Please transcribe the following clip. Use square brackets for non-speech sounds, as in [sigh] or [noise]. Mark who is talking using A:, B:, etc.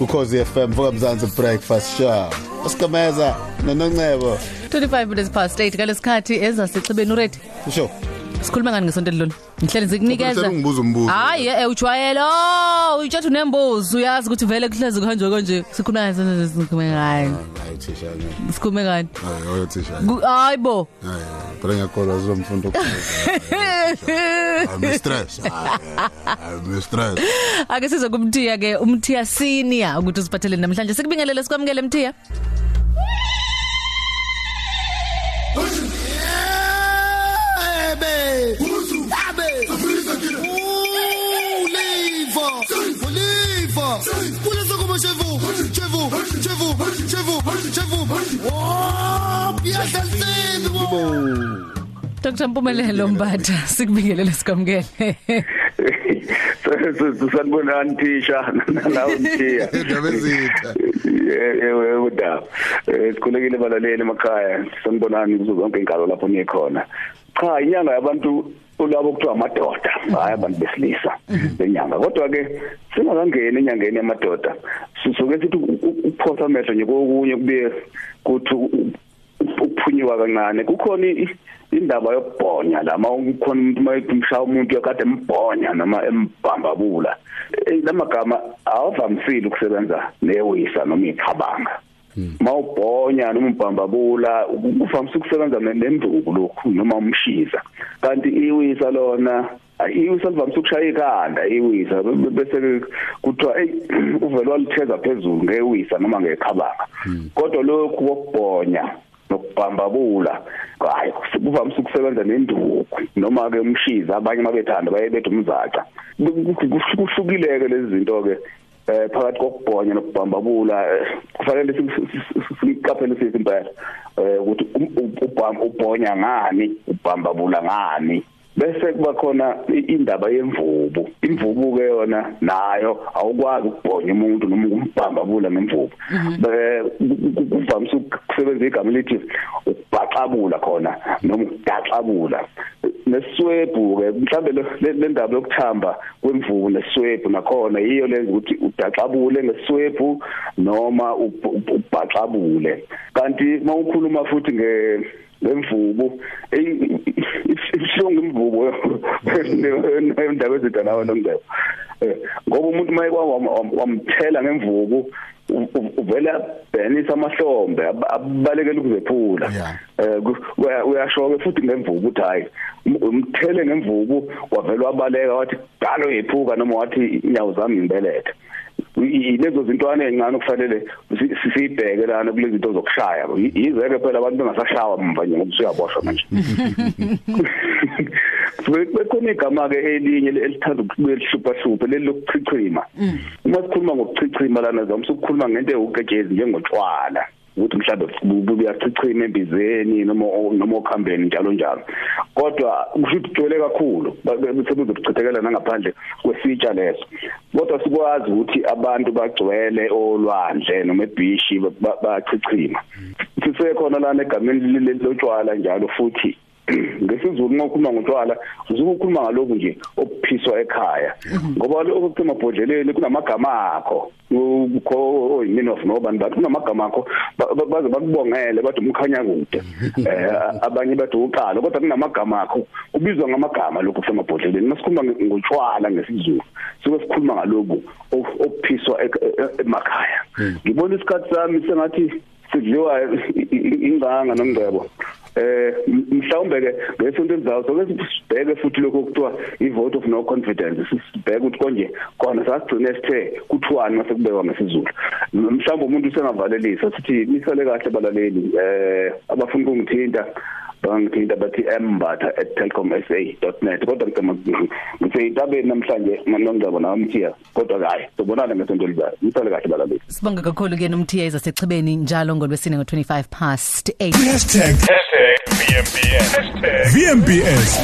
A: ukhozi FM vuka mzansi breakfast show usikameza noNoncebo
B: 25 minutes past 8 ngalesikhathi ezasexibeni uready?
A: Usho
B: sikhuluma ngani ngesonto lidlule ngihleli ngikunikeza
A: ngibuza umbuzo
B: hayi eh ujwayele. Oh uyathi unembuzi uyazi ukuthi vele kuhlezi kuhanjwe konje sikhuluma ngani sikhuluma ngani?
A: Hayi thisha ngeke
B: sikhuluma ngani?
A: Hayi oyo thisha
B: Ku- hayi bo.
A: Hayi phela ngiyakholwa zomfundo [laughs] I'm stress I'm stress
B: ake size kumthiya ke umthiya senior ukuthi usiphathele namhlanje. Sikubingelele sikwamukele mthiya
C: Uliva. Kulesa kuma chevu. Chevu. Chevu. Chevu. Chevu. Oh, piyahlaliseni wo.
B: Dr Mpumelelo Mbatha sikubingelele sikwamukele [laughs]
D: sanibonani thisha nawe [laughs] mthiya
A: indaba ezitha
D: ewe udaba Eh, sikhulekile balaleli emakhaya sanibonani kuzo zonke inkalo lapho nikhona cha inyanga yabantu ulabo kuthiwa amadoda. Hayi abantu besilisa lenyanga kodwa ke singakangeni enyangeni yamadoda sisuke sithi ukuphosa amehlo nje kokunye kubuye kuthi ukuphunyuka kancane. Kukhona indaba yokubhonya lama kukhona umuntu mayimsha umuntu yakade embhonya noma embambabula Eh, lamagama awavamisile ukusebenza newisa noma ichabanga mawubhonya noma umbambabula kuvamise ukusebenza ne- nenduku lokhu noma umshiza. Kanti iwisa lona ayi, iwisa livamise ukushaya ikhanda iwisa be- be- bese kuthiwa ey [clears throat] uvele walitheza phezulu ngewisa noma ngekhabanga kodwa lokhu kokubhonya nokubhambabula hayi kuvamise ukusebenza nenduku noma ke umshiza abanye mabethanda baye bethi umzaca. Kuhlukileke lezi zinto ke eh phakathi kokubhonya nokubhambabula eh, kufanele siqaphele sithi impela eh ukuthi um- u- ubham- ubhonya ngani ubhambabula ngani. Bese kuba khona indaba yemvubu. Imvubu ke yona nayo awukwazi ukubhonya umuntu noma ukumbhambabula ngemvubu. Eh, ku- ku- kuvamise ukusebenza igama lithi ukubhaxabula khona noma ukudaxabula neswebhu ke mhlambe le- ndaba yokuthamba kwemvubu neswebhu nakhona yiyo lenza ukuthi udaxabule ngeswebhu noma ub- ub- ubhaxabule kanti mawukhuluma futhi nge lemvubu ibuhlungu imvubu [laughs] endaba ezidalayo nomndebe Eh, ngoba umuntu mayekwa wamthela ngemvubu uvela bhenisa amahlombe ab- abalekela ukuzephula. Eh ku- uya- uyasho ke futhi ngemvubu uthi hayi um- umthele ngemvubu wavela wabaleka wathi dalo yephuka noma wathi inyawo zami imbelethe. Ilezo zintwana ezincane kufanele si- si- sibheke lana kulezi zinto zokushaya. I- yizeke phela abantu bengasashawa mva nje ngoba usuyaboshwa manje. [laughs] Bekhona igama ke elinye elithanda ukubuye lihlupha hluphe leli lokuchichima. Uma sikhuluma ngokuchichima lana zamise ukukhuluma ngento ewuketshezi njengotshwala. Ukuthi mhlawumbe buyachichima embizeni noma noma okhambeni njalo njalo. Kodwa kusho ukuthi gcwele kakhulu sebuzokuchithekela nangaphandle kwesitsha leso. Kodwa sikwazi ukuthi abantu bagcwele olwandle noma ebishi ba- bachichima sisekhona lana egameni lotshwala njalo futhi ngesizulu ngokukhuluma ngotshwala uzukukhuluma ngalokhu nje okuphiswa ekhaya. Ngoba lokho kusemabhodleleni kunamagama akho ukho yini of nobani bathi kunamagama akho ba- ba- baze bakubongele bathi umkhanya kude. Eh abanye bathi uqalo kodwa kunamagama akho ubizwa ngamagama lokho kusemabhodleleni masikhuluma nge- ngotshwala ngesizulu sike sikhuluma ngalokhu ok- okuphiswa ek- e- e- emakhaya. Ngibona isikhathi sami sengathi sidliwa i- i- ingqanga nomngcebo eh m- mhlawumbe ke ngesonto elizayo soke sibheke futhi lokho kuthiwa i-vote of no confidence. Sibheke ukuthi konje khona sasigcine sithe kuthiwani mase kubekwa ngesizulu. M- mhlawumbe umuntu usengavalelisa sithi nisale kahle balaleli eh abafuna ukungithinta bangithinta bathi mbatha@telcomsa.net kodwa ngicela ngithe intabeni namhlanje nongcebo nawamthiya kodwa hayi sobonana ngesonto elizayo. Nisale kahle balaleli
B: sibonga kakhulu ke nomthiya ezasechibeni njalo ngolwesine ngo25 past 8
E: Hashtag.
F: Hashtag. VMBS.
E: VMBS.